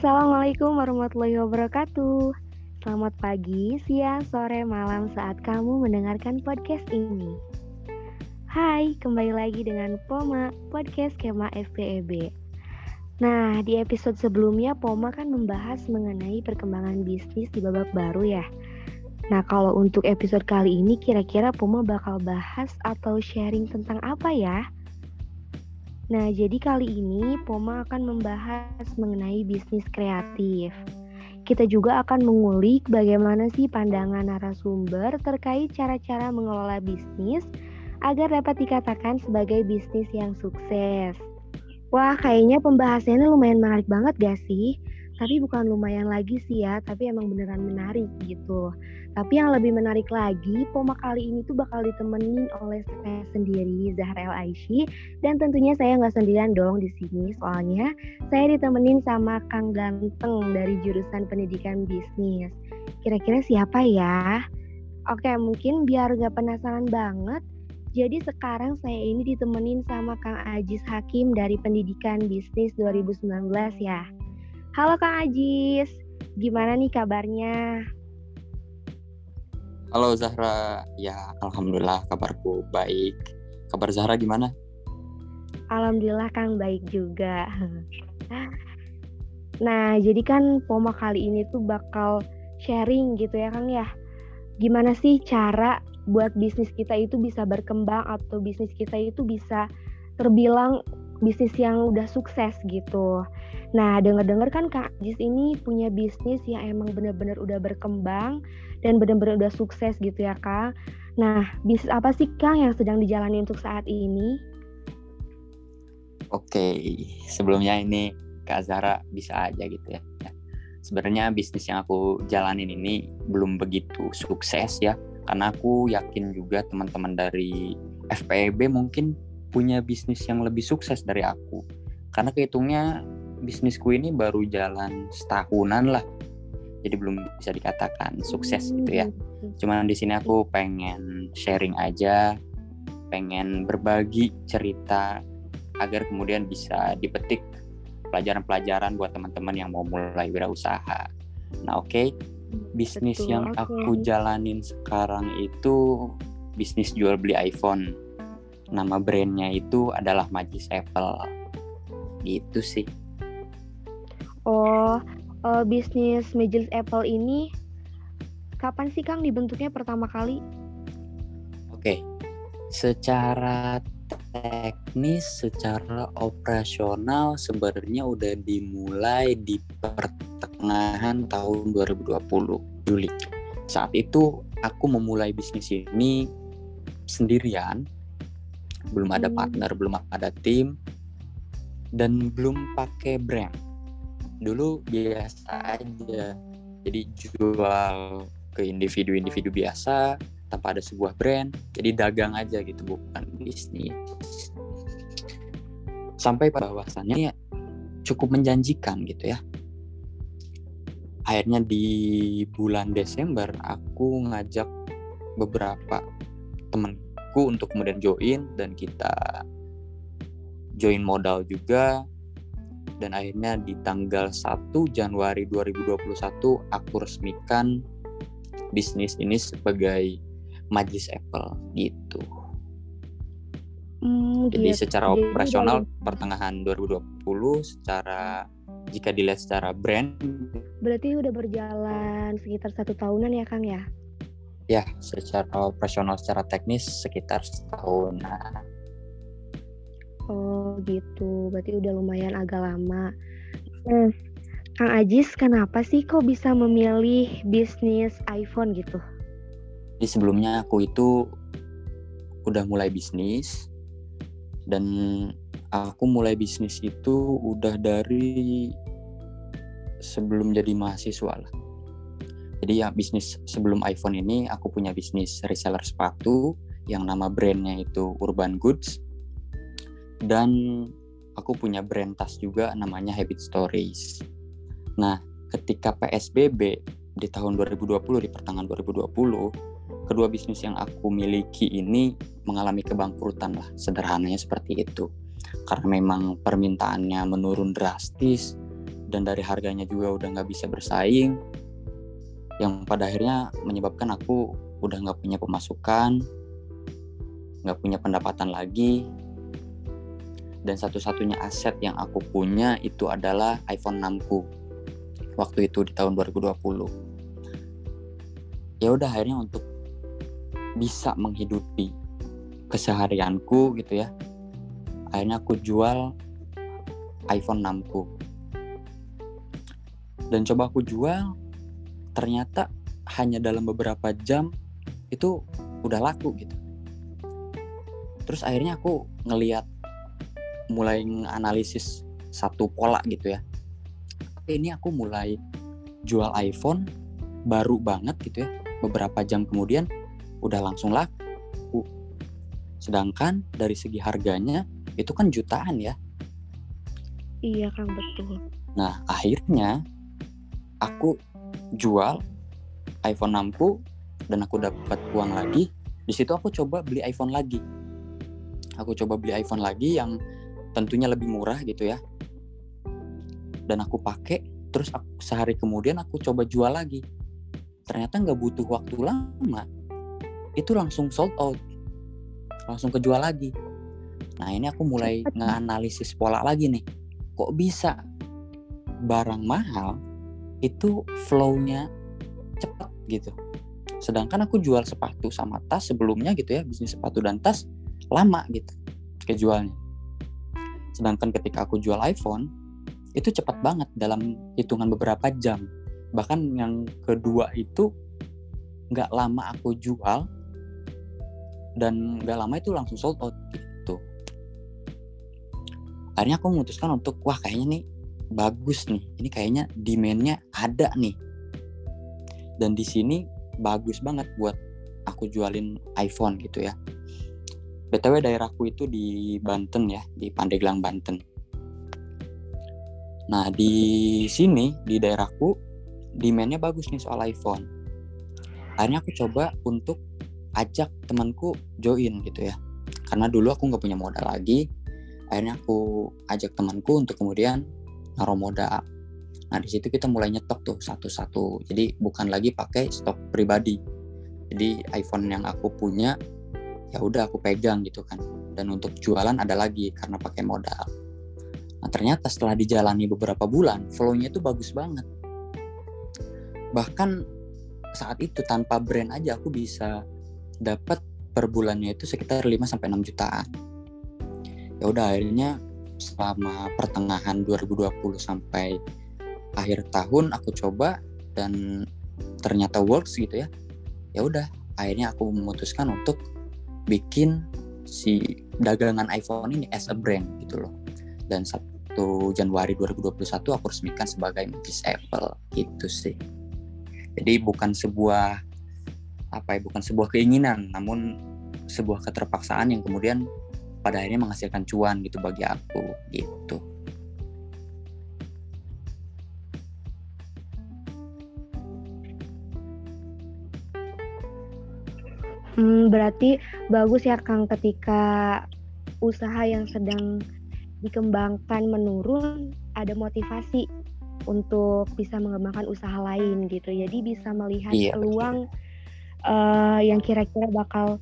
Assalamualaikum warahmatullahi wabarakatuh. Selamat pagi, siang, sore, malam saat kamu mendengarkan podcast ini. Hai, kembali lagi dengan Poma, podcast Kema FPEB. Nah, di episode sebelumnya Poma kan membahas mengenai perkembangan bisnis di babak baru ya. Nah, kalau untuk episode kali ini kira-kira Poma bakal bahas atau sharing tentang apa ya? Nah, jadi kali ini Poma akan membahas mengenai bisnis kreatif kita juga akan mengulik bagaimana sih pandangan narasumber terkait cara-cara mengelola bisnis agar dapat dikatakan sebagai bisnis yang sukses. Wah, kayaknya pembahasannya lumayan menarik banget gak sih? Tapi bukan lumayan lagi sih ya, tapi emang beneran menarik gitu. Tapi yang lebih menarik lagi, Poma kali ini tuh bakal ditemenin oleh saya sendiri, Zahra El Aishi. Dan tentunya saya nggak sendirian dong di sini, soalnya saya ditemenin sama Kang Ganteng dari jurusan pendidikan bisnis. Kira-kira siapa ya? Oke, mungkin biar nggak penasaran banget, jadi sekarang saya ini ditemenin sama Kang Ajis Hakim dari Pendidikan Bisnis 2019 ya. Halo Kang Ajis, gimana nih kabarnya? Halo Zahra, ya alhamdulillah kabarku baik. Kabar Zahra gimana? Alhamdulillah Kang baik juga. Nah, jadi kan Poma kali ini tuh bakal sharing gitu ya Kang ya. Gimana sih cara buat bisnis kita itu bisa berkembang atau bisnis kita itu bisa terbilang bisnis yang udah sukses gitu. Nah, denger-dengar kan Kak Jis ini punya bisnis yang emang bener-bener udah berkembang dan benar-benar udah sukses gitu ya Kang. Nah, bisnis apa sih Kang yang sedang dijalani untuk saat ini? Oke, sebelumnya ini Kak Zara bisa aja gitu ya. Sebenarnya bisnis yang aku jalanin ini belum begitu sukses ya, karena aku yakin juga teman-teman dari FPEB mungkin punya bisnis yang lebih sukses dari aku. Karena kehitungnya bisnisku ini baru jalan setahunan lah jadi belum bisa dikatakan sukses gitu ya hmm. cuman di sini aku pengen sharing aja pengen berbagi cerita agar kemudian bisa dipetik pelajaran-pelajaran buat teman-teman yang mau mulai wirausaha nah oke okay. bisnis Betul, yang okay. aku jalanin sekarang itu bisnis jual beli iPhone nama brandnya itu adalah Magis Apple gitu sih oh uh, bisnis Majelis Apple ini kapan sih Kang dibentuknya pertama kali? Oke, secara teknis, secara operasional sebenarnya udah dimulai di pertengahan tahun 2020 Juli. Saat itu aku memulai bisnis ini sendirian, belum ada hmm. partner, belum ada tim, dan belum pakai brand dulu biasa aja. Jadi jual ke individu-individu biasa tanpa ada sebuah brand jadi dagang aja gitu bukan bisnis. Sampai pada bahwasannya ya cukup menjanjikan gitu ya. Akhirnya di bulan Desember aku ngajak beberapa temanku untuk kemudian join dan kita join modal juga dan akhirnya di tanggal 1 Januari 2021 aku resmikan bisnis ini sebagai Majlis Apple gitu. Hmm, Jadi gitu. secara Jadi operasional dari... pertengahan 2020 secara jika dilihat secara brand berarti udah berjalan sekitar satu tahunan ya Kang ya? Ya, secara operasional secara teknis sekitar setahunan. Oh gitu, berarti udah lumayan agak lama. Nah, Kang Ajis, kenapa sih kok bisa memilih bisnis iPhone gitu? Di sebelumnya aku itu udah mulai bisnis dan aku mulai bisnis itu udah dari sebelum jadi mahasiswa lah. Jadi ya bisnis sebelum iPhone ini aku punya bisnis reseller sepatu yang nama brandnya itu Urban Goods dan aku punya brand tas juga namanya Habit Stories. Nah, ketika PSBB di tahun 2020 di pertengahan 2020, kedua bisnis yang aku miliki ini mengalami kebangkrutan lah, sederhananya seperti itu. Karena memang permintaannya menurun drastis dan dari harganya juga udah nggak bisa bersaing yang pada akhirnya menyebabkan aku udah nggak punya pemasukan nggak punya pendapatan lagi dan satu-satunya aset yang aku punya itu adalah iPhone 6 ku waktu itu di tahun 2020 ya udah akhirnya untuk bisa menghidupi keseharianku gitu ya akhirnya aku jual iPhone 6 ku. Dan coba aku jual ternyata hanya dalam beberapa jam itu udah laku gitu. Terus akhirnya aku ngeliat mulai analisis satu pola gitu ya. Ini aku mulai jual iPhone baru banget gitu ya beberapa jam kemudian udah langsung laku. Sedangkan dari segi harganya itu kan jutaan ya. Iya kang betul. Nah akhirnya aku jual iPhone 6 ku dan aku dapat uang lagi. Di situ aku coba beli iPhone lagi. Aku coba beli iPhone lagi yang tentunya lebih murah gitu ya. Dan aku pakai terus aku, sehari kemudian aku coba jual lagi. Ternyata nggak butuh waktu lama itu langsung sold out. Langsung kejual lagi. Nah ini aku mulai nganalisis pola lagi nih. Kok bisa? Barang mahal itu flownya cepet gitu. Sedangkan aku jual sepatu sama tas sebelumnya gitu ya bisnis sepatu dan tas lama gitu kejualnya sedangkan ketika aku jual iPhone itu cepat banget dalam hitungan beberapa jam. Bahkan yang kedua itu nggak lama aku jual dan nggak lama itu langsung sold out gitu. Akhirnya aku memutuskan untuk wah kayaknya nih bagus nih. Ini kayaknya demandnya ada nih. Dan di sini bagus banget buat aku jualin iPhone gitu ya btw daerahku itu di Banten ya di Pandeglang Banten nah di sini di daerahku demandnya bagus nih soal iPhone akhirnya aku coba untuk ajak temanku join gitu ya karena dulu aku nggak punya modal lagi akhirnya aku ajak temanku untuk kemudian naruh modal Nah di situ kita mulai nyetok tuh satu-satu. Jadi bukan lagi pakai stok pribadi. Jadi iPhone yang aku punya ya udah aku pegang gitu kan. Dan untuk jualan ada lagi karena pakai modal. Nah ternyata setelah dijalani beberapa bulan, flow-nya itu bagus banget. Bahkan saat itu tanpa brand aja aku bisa dapat per bulannya itu sekitar 5 sampai 6 jutaan. Ya udah akhirnya selama pertengahan 2020 sampai akhir tahun aku coba dan ternyata works gitu ya ya udah akhirnya aku memutuskan untuk bikin si dagangan iPhone ini as a brand gitu loh. Dan 1 Januari 2021 aku resmikan sebagai Miss Apple gitu sih. Jadi bukan sebuah apa ya bukan sebuah keinginan namun sebuah keterpaksaan yang kemudian pada akhirnya menghasilkan cuan gitu bagi aku gitu Hmm, berarti bagus ya Kang ketika usaha yang sedang dikembangkan menurun ada motivasi untuk bisa mengembangkan usaha lain gitu. Jadi bisa melihat iya, peluang uh, yang kira-kira bakal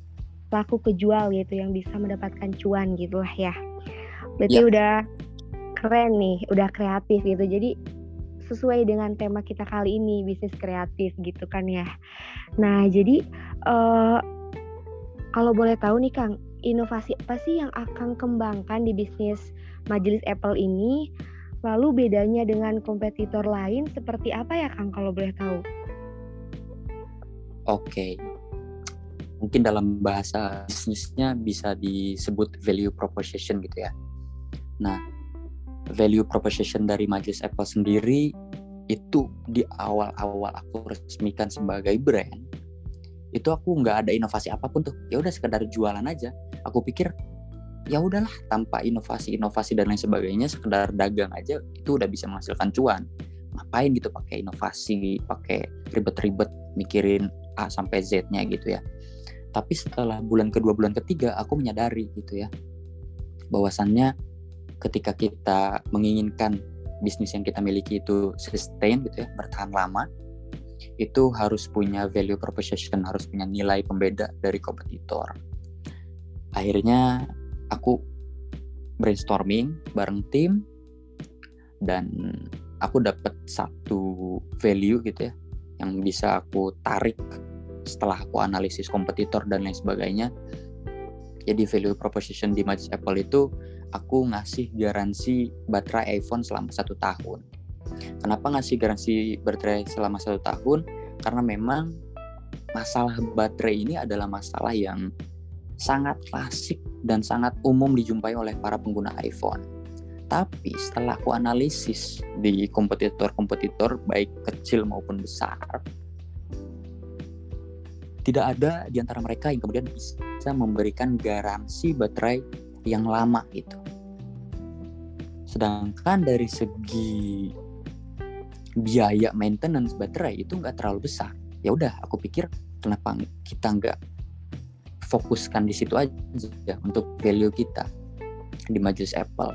laku kejual gitu yang bisa mendapatkan cuan gitu lah ya. Berarti ya. udah keren nih, udah kreatif gitu. Jadi sesuai dengan tema kita kali ini bisnis kreatif gitu kan ya. Nah, jadi uh, kalau boleh tahu nih Kang, inovasi apa sih yang akan kembangkan di bisnis Majelis Apple ini? Lalu bedanya dengan kompetitor lain seperti apa ya Kang kalau boleh tahu? Oke. Mungkin dalam bahasa bisnisnya bisa disebut value proposition gitu ya. Nah, value proposition dari Majelis Apple sendiri itu di awal-awal aku resmikan sebagai brand itu aku nggak ada inovasi apa pun tuh. Ya udah sekedar jualan aja. Aku pikir ya udahlah tanpa inovasi-inovasi dan lain sebagainya sekedar dagang aja itu udah bisa menghasilkan cuan. Ngapain gitu pakai inovasi pakai ribet-ribet mikirin A sampai Z-nya gitu ya. Tapi setelah bulan kedua bulan ketiga aku menyadari gitu ya bahwasannya ketika kita menginginkan bisnis yang kita miliki itu sustain gitu ya bertahan lama itu harus punya value proposition harus punya nilai pembeda dari kompetitor. Akhirnya aku brainstorming bareng tim dan aku dapat satu value gitu ya yang bisa aku tarik setelah aku analisis kompetitor dan lain sebagainya. Jadi value proposition di Majlis Apple itu aku ngasih garansi baterai iPhone selama satu tahun kenapa ngasih garansi baterai selama satu tahun karena memang masalah baterai ini adalah masalah yang sangat klasik dan sangat umum dijumpai oleh para pengguna iPhone. Tapi setelah aku analisis di kompetitor-kompetitor baik kecil maupun besar, tidak ada di antara mereka yang kemudian bisa memberikan garansi baterai yang lama itu. Sedangkan dari segi biaya maintenance baterai itu nggak terlalu besar. Ya udah, aku pikir kenapa kita nggak fokuskan di situ aja untuk value kita di majelis Apple.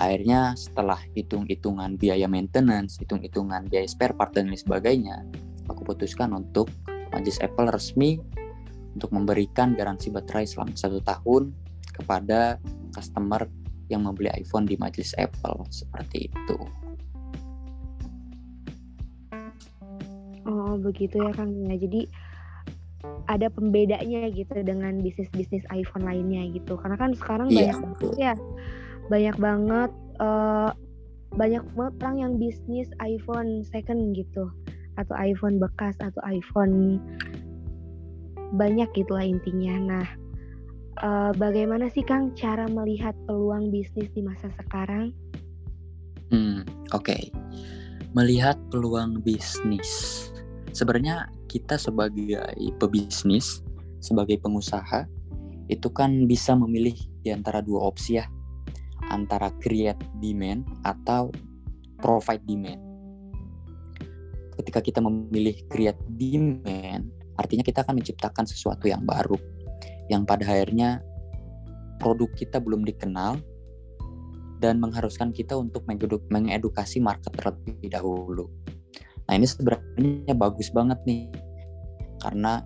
Akhirnya setelah hitung-hitungan biaya maintenance, hitung-hitungan biaya spare part dan lain sebagainya, aku putuskan untuk majelis Apple resmi untuk memberikan garansi baterai selama satu tahun kepada customer yang membeli iPhone di majelis Apple seperti itu. Oh begitu ya Kang ya. Jadi ada pembedanya gitu dengan bisnis-bisnis iPhone lainnya gitu karena kan sekarang yeah. banyak banget ya banyak banget uh, banyak banget orang yang bisnis iPhone second gitu atau iPhone bekas atau iPhone banyak gitulah intinya nah uh, bagaimana sih Kang cara melihat peluang bisnis di masa sekarang hmm oke okay. Melihat peluang bisnis sebenarnya kita sebagai pebisnis, sebagai pengusaha, itu kan bisa memilih di antara dua opsi ya, antara create demand atau provide demand. Ketika kita memilih create demand, artinya kita akan menciptakan sesuatu yang baru, yang pada akhirnya produk kita belum dikenal dan mengharuskan kita untuk mengedukasi market terlebih dahulu. Nah ini sebenarnya bagus banget nih karena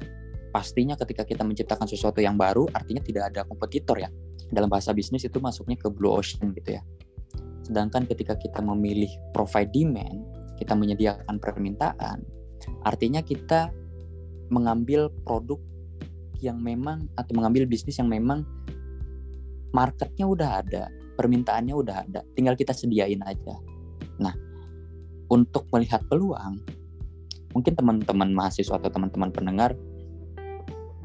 pastinya ketika kita menciptakan sesuatu yang baru artinya tidak ada kompetitor ya. Dalam bahasa bisnis itu masuknya ke blue ocean gitu ya. Sedangkan ketika kita memilih provide demand, kita menyediakan permintaan, artinya kita mengambil produk yang memang atau mengambil bisnis yang memang marketnya udah ada, permintaannya udah ada, tinggal kita sediain aja. Nah, untuk melihat peluang, mungkin teman-teman mahasiswa atau teman-teman pendengar,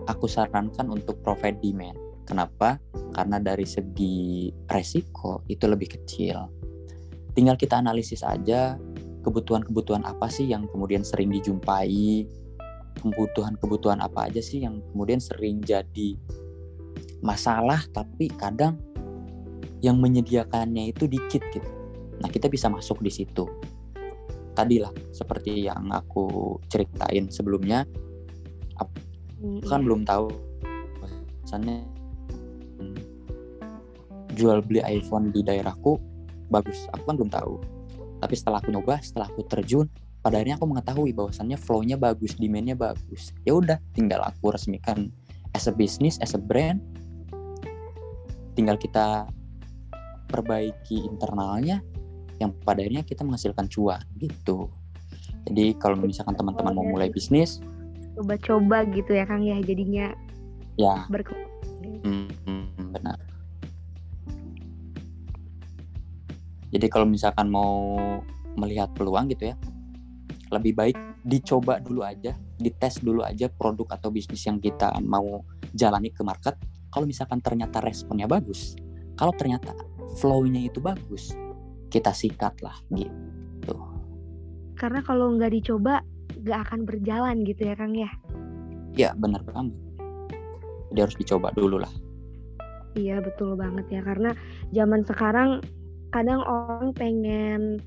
aku sarankan untuk provide demand. Kenapa? Karena dari segi resiko itu lebih kecil. Tinggal kita analisis aja kebutuhan-kebutuhan apa sih yang kemudian sering dijumpai, kebutuhan-kebutuhan apa aja sih yang kemudian sering jadi masalah tapi kadang yang menyediakannya itu dikit gitu. Nah, kita bisa masuk di situ. Tadi lah seperti yang aku ceritain sebelumnya aku hmm, kan belum tahu misalnya jual beli iPhone di daerahku bagus. Aku kan belum tahu. Tapi setelah aku nyoba setelah aku terjun pada akhirnya aku mengetahui bahwasannya flow-nya bagus demandnya bagus. Ya udah tinggal aku resmikan as a business as a brand. Tinggal kita perbaiki internalnya yang pada akhirnya kita menghasilkan cuan gitu. Jadi kalau misalkan teman-teman mau mulai bisnis, coba-coba gitu ya Kang ya jadinya ya hmm, hmm, benar. Jadi kalau misalkan mau melihat peluang gitu ya, lebih baik dicoba dulu aja, dites dulu aja produk atau bisnis yang kita mau jalani ke market. Kalau misalkan ternyata responnya bagus, kalau ternyata flow-nya itu bagus, kita sikat lah gitu. Karena kalau nggak dicoba nggak akan berjalan gitu ya Kang ya? Ya benar banget. Jadi harus dicoba dulu lah. Iya betul banget ya karena zaman sekarang kadang orang pengen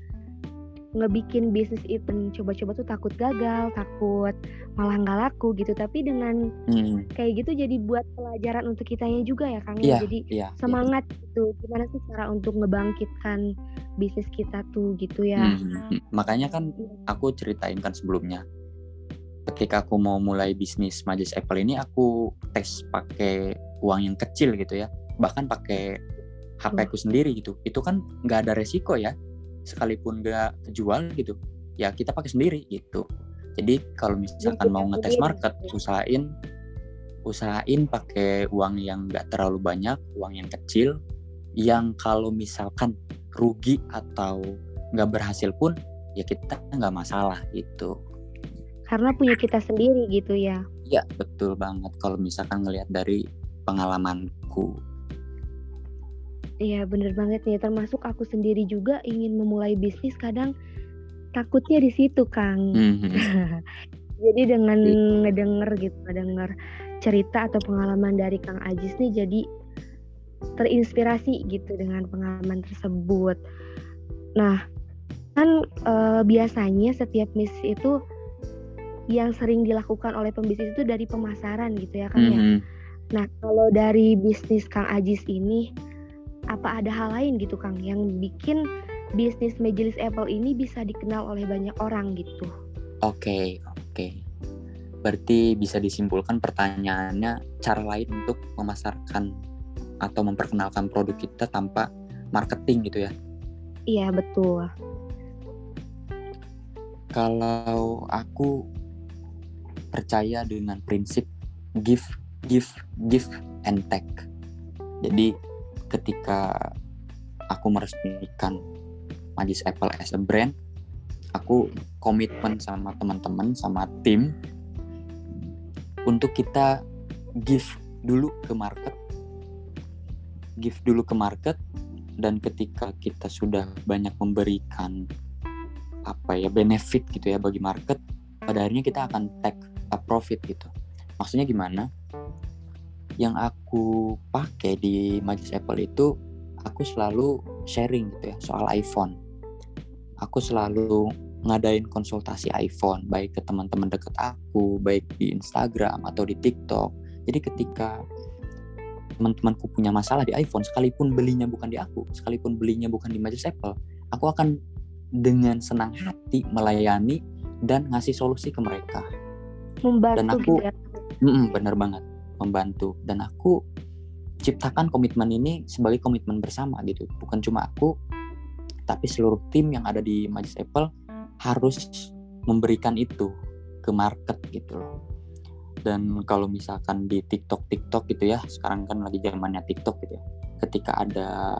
ngebikin bisnis itu coba-coba tuh takut gagal, takut malah nggak laku gitu. Tapi dengan hmm. kayak gitu jadi buat pelajaran untuk kitanya juga ya Kang. Yeah, jadi yeah, semangat yeah. gitu. Gimana sih cara untuk ngebangkitkan bisnis kita tuh gitu ya. Hmm. Makanya kan iya. aku ceritain kan sebelumnya. Ketika aku mau mulai bisnis Majis Apple ini aku tes pakai uang yang kecil gitu ya. Bahkan pakai HP aku sendiri gitu. Itu kan nggak ada resiko ya sekalipun gak kejual gitu ya kita pakai sendiri gitu. Jadi kalau misalkan mau ngetes market usahain usahain pakai uang yang gak terlalu banyak uang yang kecil yang kalau misalkan rugi atau nggak berhasil pun ya kita nggak masalah gitu. Karena punya kita sendiri gitu ya. Ya betul banget kalau misalkan ngelihat dari pengalamanku Iya bener banget nih termasuk aku sendiri juga ingin memulai bisnis kadang takutnya di situ Kang. Mm-hmm. jadi dengan iya. ngedenger gitu ngedenger cerita atau pengalaman dari Kang Ajis nih jadi terinspirasi gitu dengan pengalaman tersebut. Nah kan e, biasanya setiap bisnis itu yang sering dilakukan oleh pembisnis itu dari pemasaran gitu ya Kang mm-hmm. ya. Nah kalau dari bisnis Kang Ajis ini apa ada hal lain gitu Kang yang bikin bisnis majelis Apple ini bisa dikenal oleh banyak orang gitu? Oke, okay, oke. Okay. Berarti bisa disimpulkan pertanyaannya cara lain untuk memasarkan atau memperkenalkan produk kita tanpa marketing gitu ya? Iya, betul. Kalau aku percaya dengan prinsip give, give, give and take. Jadi ketika aku meresmikan Majis Apple as a brand, aku komitmen sama teman-teman, sama tim untuk kita give dulu ke market, give dulu ke market, dan ketika kita sudah banyak memberikan apa ya benefit gitu ya bagi market, pada akhirnya kita akan take a profit gitu. Maksudnya gimana? Yang aku pakai di Majlis Apple itu aku selalu sharing gitu ya soal iPhone. Aku selalu ngadain konsultasi iPhone baik ke teman-teman deket aku, baik di Instagram atau di TikTok. Jadi ketika teman-temanku punya masalah di iPhone, sekalipun belinya bukan di aku, sekalipun belinya bukan di Majlis Apple, aku akan dengan senang hati melayani dan ngasih solusi ke mereka. Membantu dan aku, ya. bener banget membantu. Dan aku ciptakan komitmen ini sebagai komitmen bersama gitu. Bukan cuma aku tapi seluruh tim yang ada di Majlis Apple harus memberikan itu ke market gitu loh. Dan kalau misalkan di TikTok TikTok gitu ya sekarang kan lagi zamannya TikTok gitu ya. Ketika ada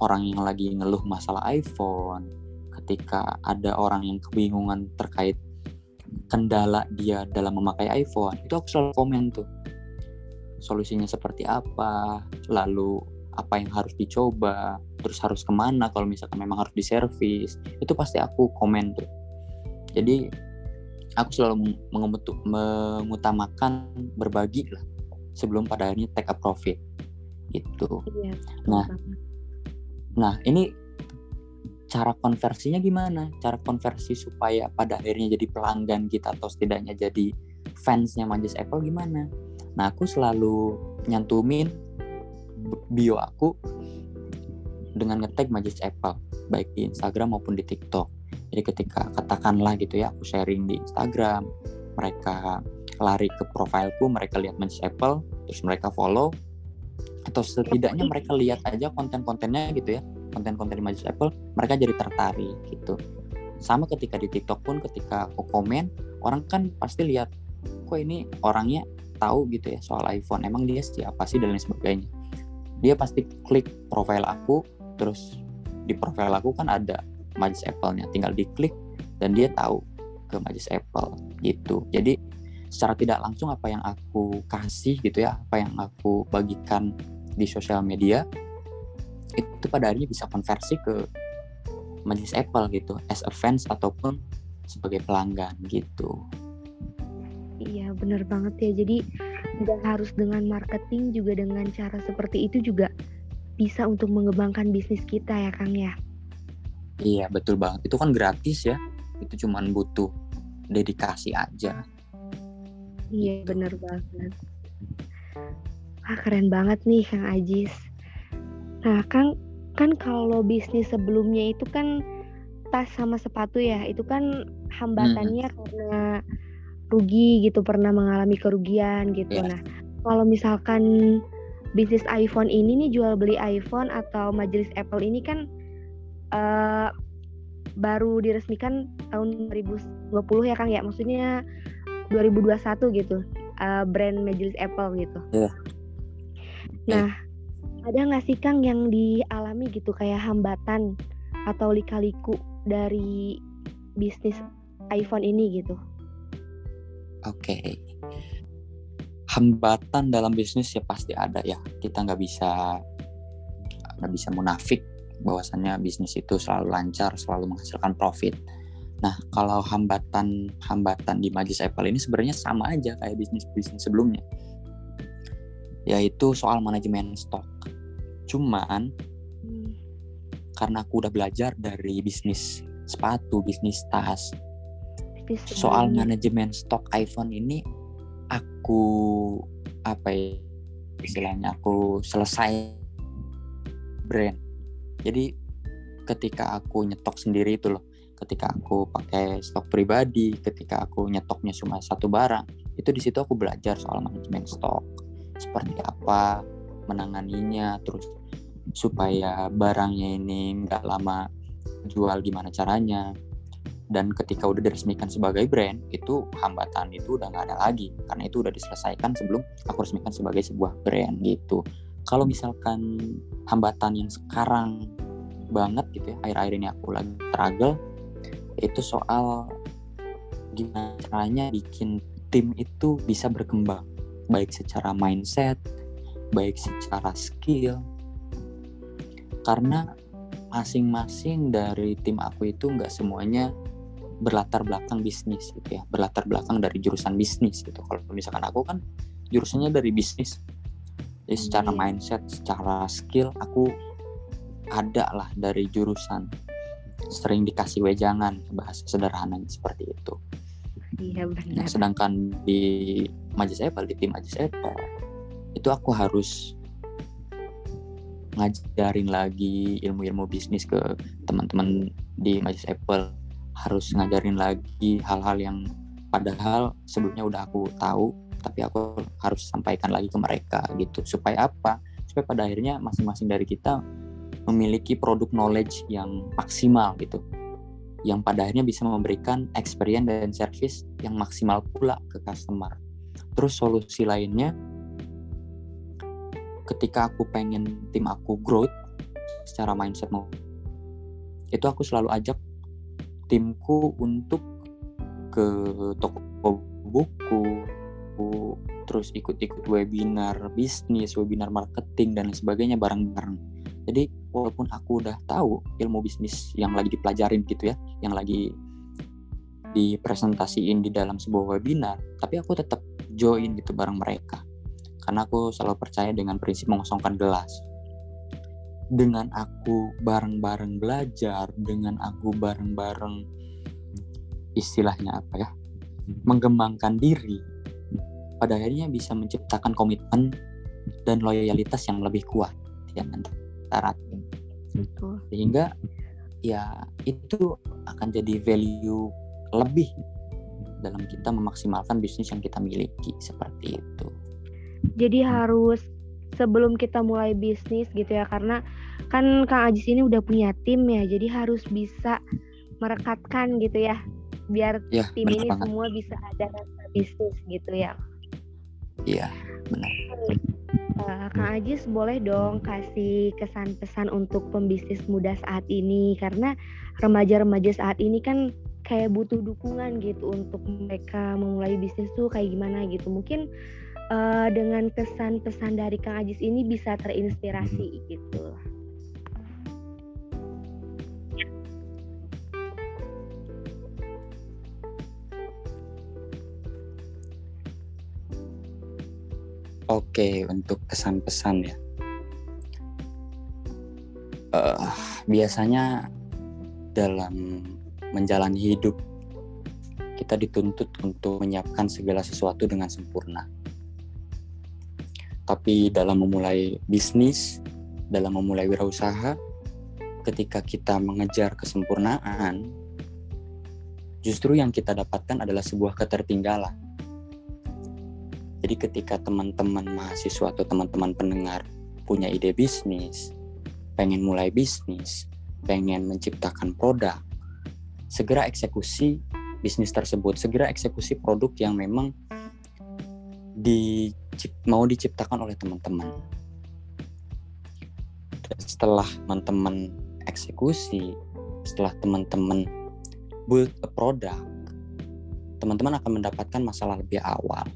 orang yang lagi ngeluh masalah iPhone ketika ada orang yang kebingungan terkait kendala dia dalam memakai iPhone itu aku selalu komen tuh solusinya seperti apa, lalu apa yang harus dicoba, terus harus ke mana kalau misalkan memang harus diservis, itu pasti aku komen tuh. Jadi aku selalu mengutamakan berbagi lah sebelum pada akhirnya take a profit gitu. Iya, nah, nah ini cara konversinya gimana? Cara konversi supaya pada akhirnya jadi pelanggan kita atau setidaknya jadi fansnya Manjis Apple gimana? Nah aku selalu nyantumin bio aku dengan ngetag Majlis Apple baik di Instagram maupun di TikTok. Jadi ketika katakanlah gitu ya aku sharing di Instagram, mereka lari ke profilku, mereka lihat Majlis Apple, terus mereka follow atau setidaknya mereka lihat aja konten-kontennya gitu ya, konten-konten di Majlis Apple, mereka jadi tertarik gitu. Sama ketika di TikTok pun ketika aku komen, orang kan pasti lihat kok ini orangnya tahu gitu ya soal iPhone. Emang dia siapa sih dan lain sebagainya. Dia pasti klik profile aku terus di profile aku kan ada majlis Apple-nya. Tinggal diklik dan dia tahu ke majlis Apple gitu. Jadi secara tidak langsung apa yang aku kasih gitu ya apa yang aku bagikan di sosial media itu pada akhirnya bisa konversi ke majlis Apple gitu as a fans ataupun sebagai pelanggan gitu. Iya bener banget ya. Jadi nggak harus dengan marketing juga dengan cara seperti itu juga bisa untuk mengembangkan bisnis kita ya Kang ya. Iya betul banget. Itu kan gratis ya. Itu cuman butuh dedikasi aja. Iya bener banget. Wah keren banget nih Kang Ajis. Nah Kang kan kalau bisnis sebelumnya itu kan tas sama sepatu ya itu kan hambatannya hmm. karena rugi gitu pernah mengalami kerugian gitu. Yeah. Nah kalau misalkan bisnis iPhone ini nih jual beli iPhone atau majelis Apple ini kan uh, baru diresmikan tahun 2020 ya Kang ya maksudnya 2021 gitu uh, brand majelis Apple gitu. Yeah. Nah ada nggak sih Kang yang dialami gitu kayak hambatan atau lika-liku dari bisnis iPhone ini gitu? Oke. Okay hambatan dalam bisnis ya pasti ada ya kita nggak bisa nggak bisa munafik bahwasannya bisnis itu selalu lancar selalu menghasilkan profit nah kalau hambatan hambatan di majlis Apple ini sebenarnya sama aja kayak bisnis bisnis sebelumnya yaitu soal manajemen stok cuman hmm. karena aku udah belajar dari bisnis sepatu bisnis tas soal manajemen stok iPhone ini aku apa ya istilahnya aku selesai brand. Jadi ketika aku nyetok sendiri itu loh ketika aku pakai stok pribadi ketika aku nyetoknya cuma satu barang itu di situ aku belajar soal manajemen stok. Seperti apa menanganinya terus supaya barangnya ini nggak lama jual gimana caranya dan ketika udah diresmikan sebagai brand itu hambatan itu udah nggak ada lagi. Karena itu udah diselesaikan sebelum aku resmikan sebagai sebuah brand gitu. Kalau misalkan hambatan yang sekarang banget gitu ya akhir-akhir ini aku lagi struggle itu soal gimana caranya bikin tim itu bisa berkembang. Baik secara mindset baik secara skill. Karena masing-masing dari tim aku itu nggak semuanya berlatar belakang bisnis gitu ya. Berlatar belakang dari jurusan bisnis gitu. Kalau misalkan aku kan jurusannya dari bisnis. Jadi secara hmm. mindset secara skill aku ada lah dari jurusan. Sering dikasih wejangan bahasa sederhana seperti itu. Iya benar. Nah, sedangkan di majelis Apple di tim majelis Apple itu aku harus ngajarin lagi ilmu-ilmu bisnis ke teman-teman di majelis Apple harus ngajarin lagi hal-hal yang padahal sebelumnya udah aku tahu tapi aku harus sampaikan lagi ke mereka gitu. Supaya apa? Supaya pada akhirnya masing-masing dari kita memiliki produk knowledge yang maksimal gitu. Yang pada akhirnya bisa memberikan experience dan service yang maksimal pula ke customer. Terus solusi lainnya ketika aku pengen tim aku growth secara mindset mau itu aku selalu ajak timku untuk ke toko buku terus ikut-ikut webinar bisnis, webinar marketing dan sebagainya bareng-bareng. Jadi walaupun aku udah tahu ilmu bisnis yang lagi dipelajarin gitu ya, yang lagi dipresentasiin di dalam sebuah webinar, tapi aku tetap join gitu bareng mereka. Karena aku selalu percaya dengan prinsip mengosongkan gelas dengan aku bareng-bareng belajar, dengan aku bareng-bareng istilahnya apa ya, mengembangkan diri, pada akhirnya bisa menciptakan komitmen dan loyalitas yang lebih kuat di antara tim. Sehingga ya itu akan jadi value lebih dalam kita memaksimalkan bisnis yang kita miliki seperti itu. Jadi harus sebelum kita mulai bisnis gitu ya karena kan Kang Ajis ini udah punya tim ya jadi harus bisa merekatkan gitu ya biar ya, tim ini banget. semua bisa ada rasa bisnis gitu ya iya benar uh, Kang Ajis boleh dong kasih kesan pesan untuk pembisnis muda saat ini karena remaja-remaja saat ini kan kayak butuh dukungan gitu untuk mereka memulai bisnis tuh kayak gimana gitu mungkin uh, dengan kesan pesan dari Kang Ajis ini bisa terinspirasi gitu. Oke, untuk kesan pesan ya. Uh, biasanya dalam menjalani hidup kita dituntut untuk menyiapkan segala sesuatu dengan sempurna. Tapi dalam memulai bisnis, dalam memulai wirausaha, ketika kita mengejar kesempurnaan, justru yang kita dapatkan adalah sebuah ketertinggalan. Jadi ketika teman-teman mahasiswa atau teman-teman pendengar punya ide bisnis, pengen mulai bisnis, pengen menciptakan produk, segera eksekusi bisnis tersebut segera eksekusi produk yang memang di mau diciptakan oleh teman-teman. Setelah teman-teman eksekusi setelah teman-teman build a product teman-teman akan mendapatkan masalah lebih awal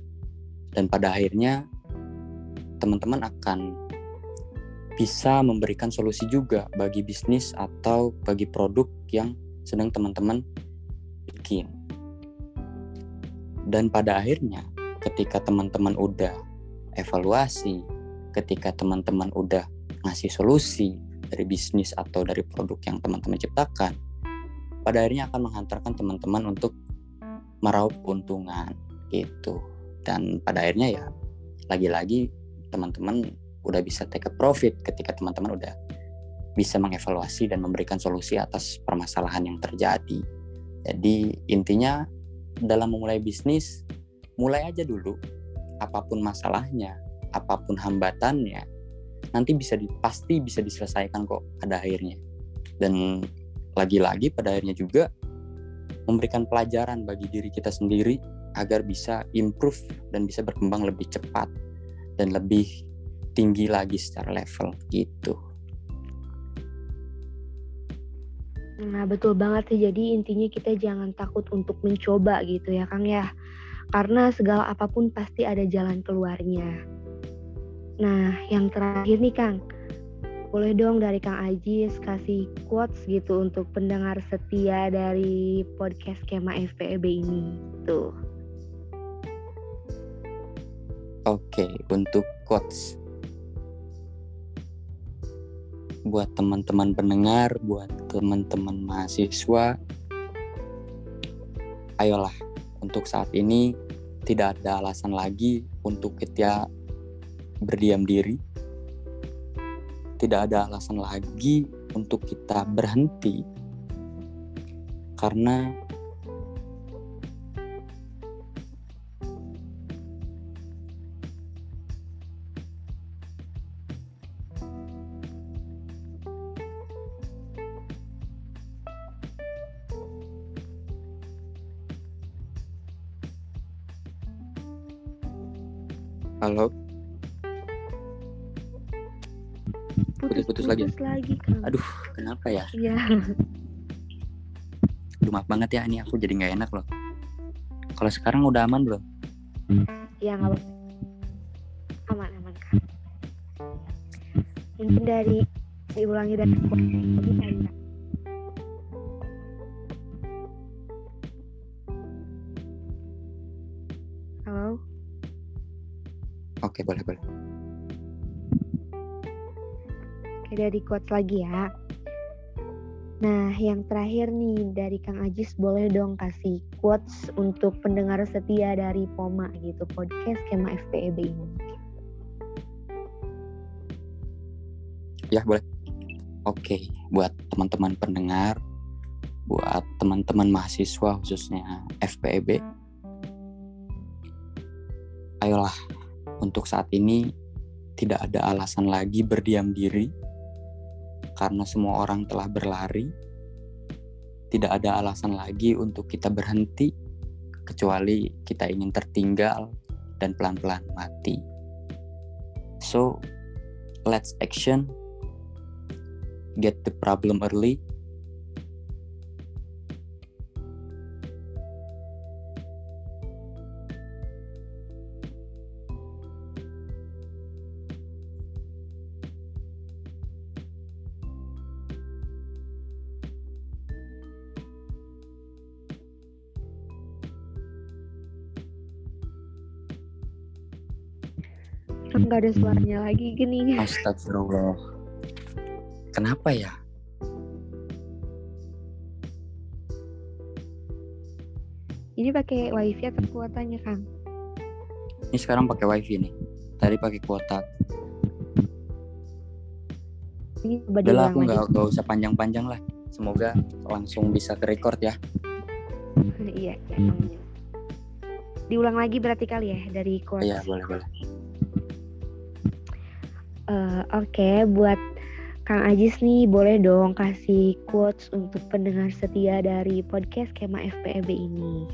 dan pada akhirnya teman-teman akan bisa memberikan solusi juga bagi bisnis atau bagi produk yang sedang teman-teman bikin. Dan pada akhirnya ketika teman-teman udah evaluasi, ketika teman-teman udah ngasih solusi dari bisnis atau dari produk yang teman-teman ciptakan, pada akhirnya akan menghantarkan teman-teman untuk meraup keuntungan gitu. Dan pada akhirnya ya lagi-lagi teman-teman udah bisa take a profit ketika teman-teman udah bisa mengevaluasi dan memberikan solusi atas permasalahan yang terjadi. Jadi intinya dalam memulai bisnis, mulai aja dulu. Apa pun masalahnya, apa pun hambatannya, nanti bisa di, pasti bisa diselesaikan kok pada akhirnya. Dan lagi-lagi pada akhirnya juga memberikan pelajaran bagi diri kita sendiri agar bisa improve dan bisa berkembang lebih cepat dan lebih tinggi lagi secara level gitu. Nah, betul banget sih. Jadi intinya kita jangan takut untuk mencoba gitu ya, Kang ya. Karena segala apa pun pasti ada jalan keluarnya. Nah, yang terakhir nih, Kang. Boleh dong dari Kang Ajis kasih quotes gitu untuk pendengar setia dari podcast Kema FPEB ini. Tuh. Oke, untuk quotes buat teman-teman pendengar, buat teman-teman mahasiswa, ayolah untuk saat ini tidak ada alasan lagi untuk kita berdiam diri. Tidak ada alasan lagi untuk kita berhenti. Karena Lagi. Putus lagi kan. Aduh, kenapa ya? Iya. Aduh, maaf banget ya, ini aku jadi nggak enak loh. Kalau sekarang udah aman belum? Iya nggak apa Aman aman kan. Mungkin dari diulangi dari ya. Halo. Oke, boleh boleh. Dari quotes lagi ya. Nah, yang terakhir nih dari Kang Ajis boleh dong kasih quotes untuk pendengar setia dari Poma gitu podcast Kema FPEB ini. Ya, boleh. Oke, buat teman-teman pendengar, buat teman-teman mahasiswa khususnya FPEB, ayolah untuk saat ini tidak ada alasan lagi berdiam diri karena semua orang telah berlari. Tidak ada alasan lagi untuk kita berhenti kecuali kita ingin tertinggal dan pelan-pelan mati. So, let's action. Get the problem early. nggak ada suaranya hmm. lagi gini. Astagfirullah. Kenapa ya? Ini pakai wifi atau kuotanya kang? Ini sekarang pakai wifi nih. Tadi pakai kuota. Ini Udah aku nggak nggak usah panjang-panjang lah. Semoga langsung bisa ke record ya. Iya, iya. iya. Diulang lagi berarti kali ya dari kuota. Iya boleh boleh. Eh, Oke, buat Kang Ajis nih boleh dong kasih quotes untuk pendengar setia dari podcast Kema FPEB ini.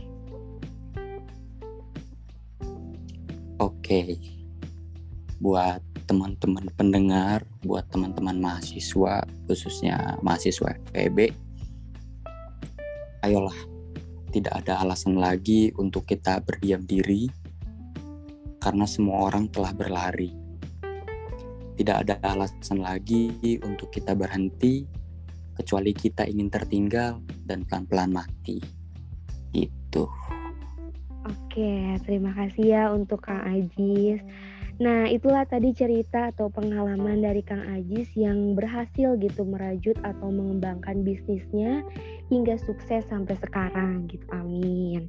Oke. Buat teman-teman pendengar, buat teman-teman mahasiswa, khususnya mahasiswa FPB, ayolah, tidak ada alasan lagi untuk kita berdiam diri, karena semua orang telah berlari. Tidak ada alasan lagi untuk kita berhenti, kecuali kita ingin tertinggal dan pelan-pelan mati. Gitu. Oke, terima kasih ya untuk Kang Ajis. Nah, itulah tadi cerita atau pengalaman dari Kang Ajis yang berhasil gitu merajut atau mengembangkan bisnisnya hingga sukses sampai sekarang gitu. Amin.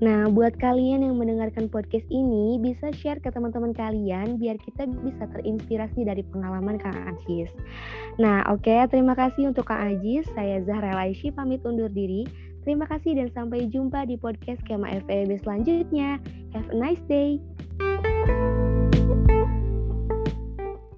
Nah, buat kalian yang mendengarkan podcast ini bisa share ke teman-teman kalian biar kita bisa terinspirasi dari pengalaman Kang Ajis. Nah, oke, terima kasih untuk Kang Ajis. Saya Zahra Laishi pamit undur diri. Terima kasih dan sampai jumpa di podcast Kema FEB selanjutnya. Have a nice day.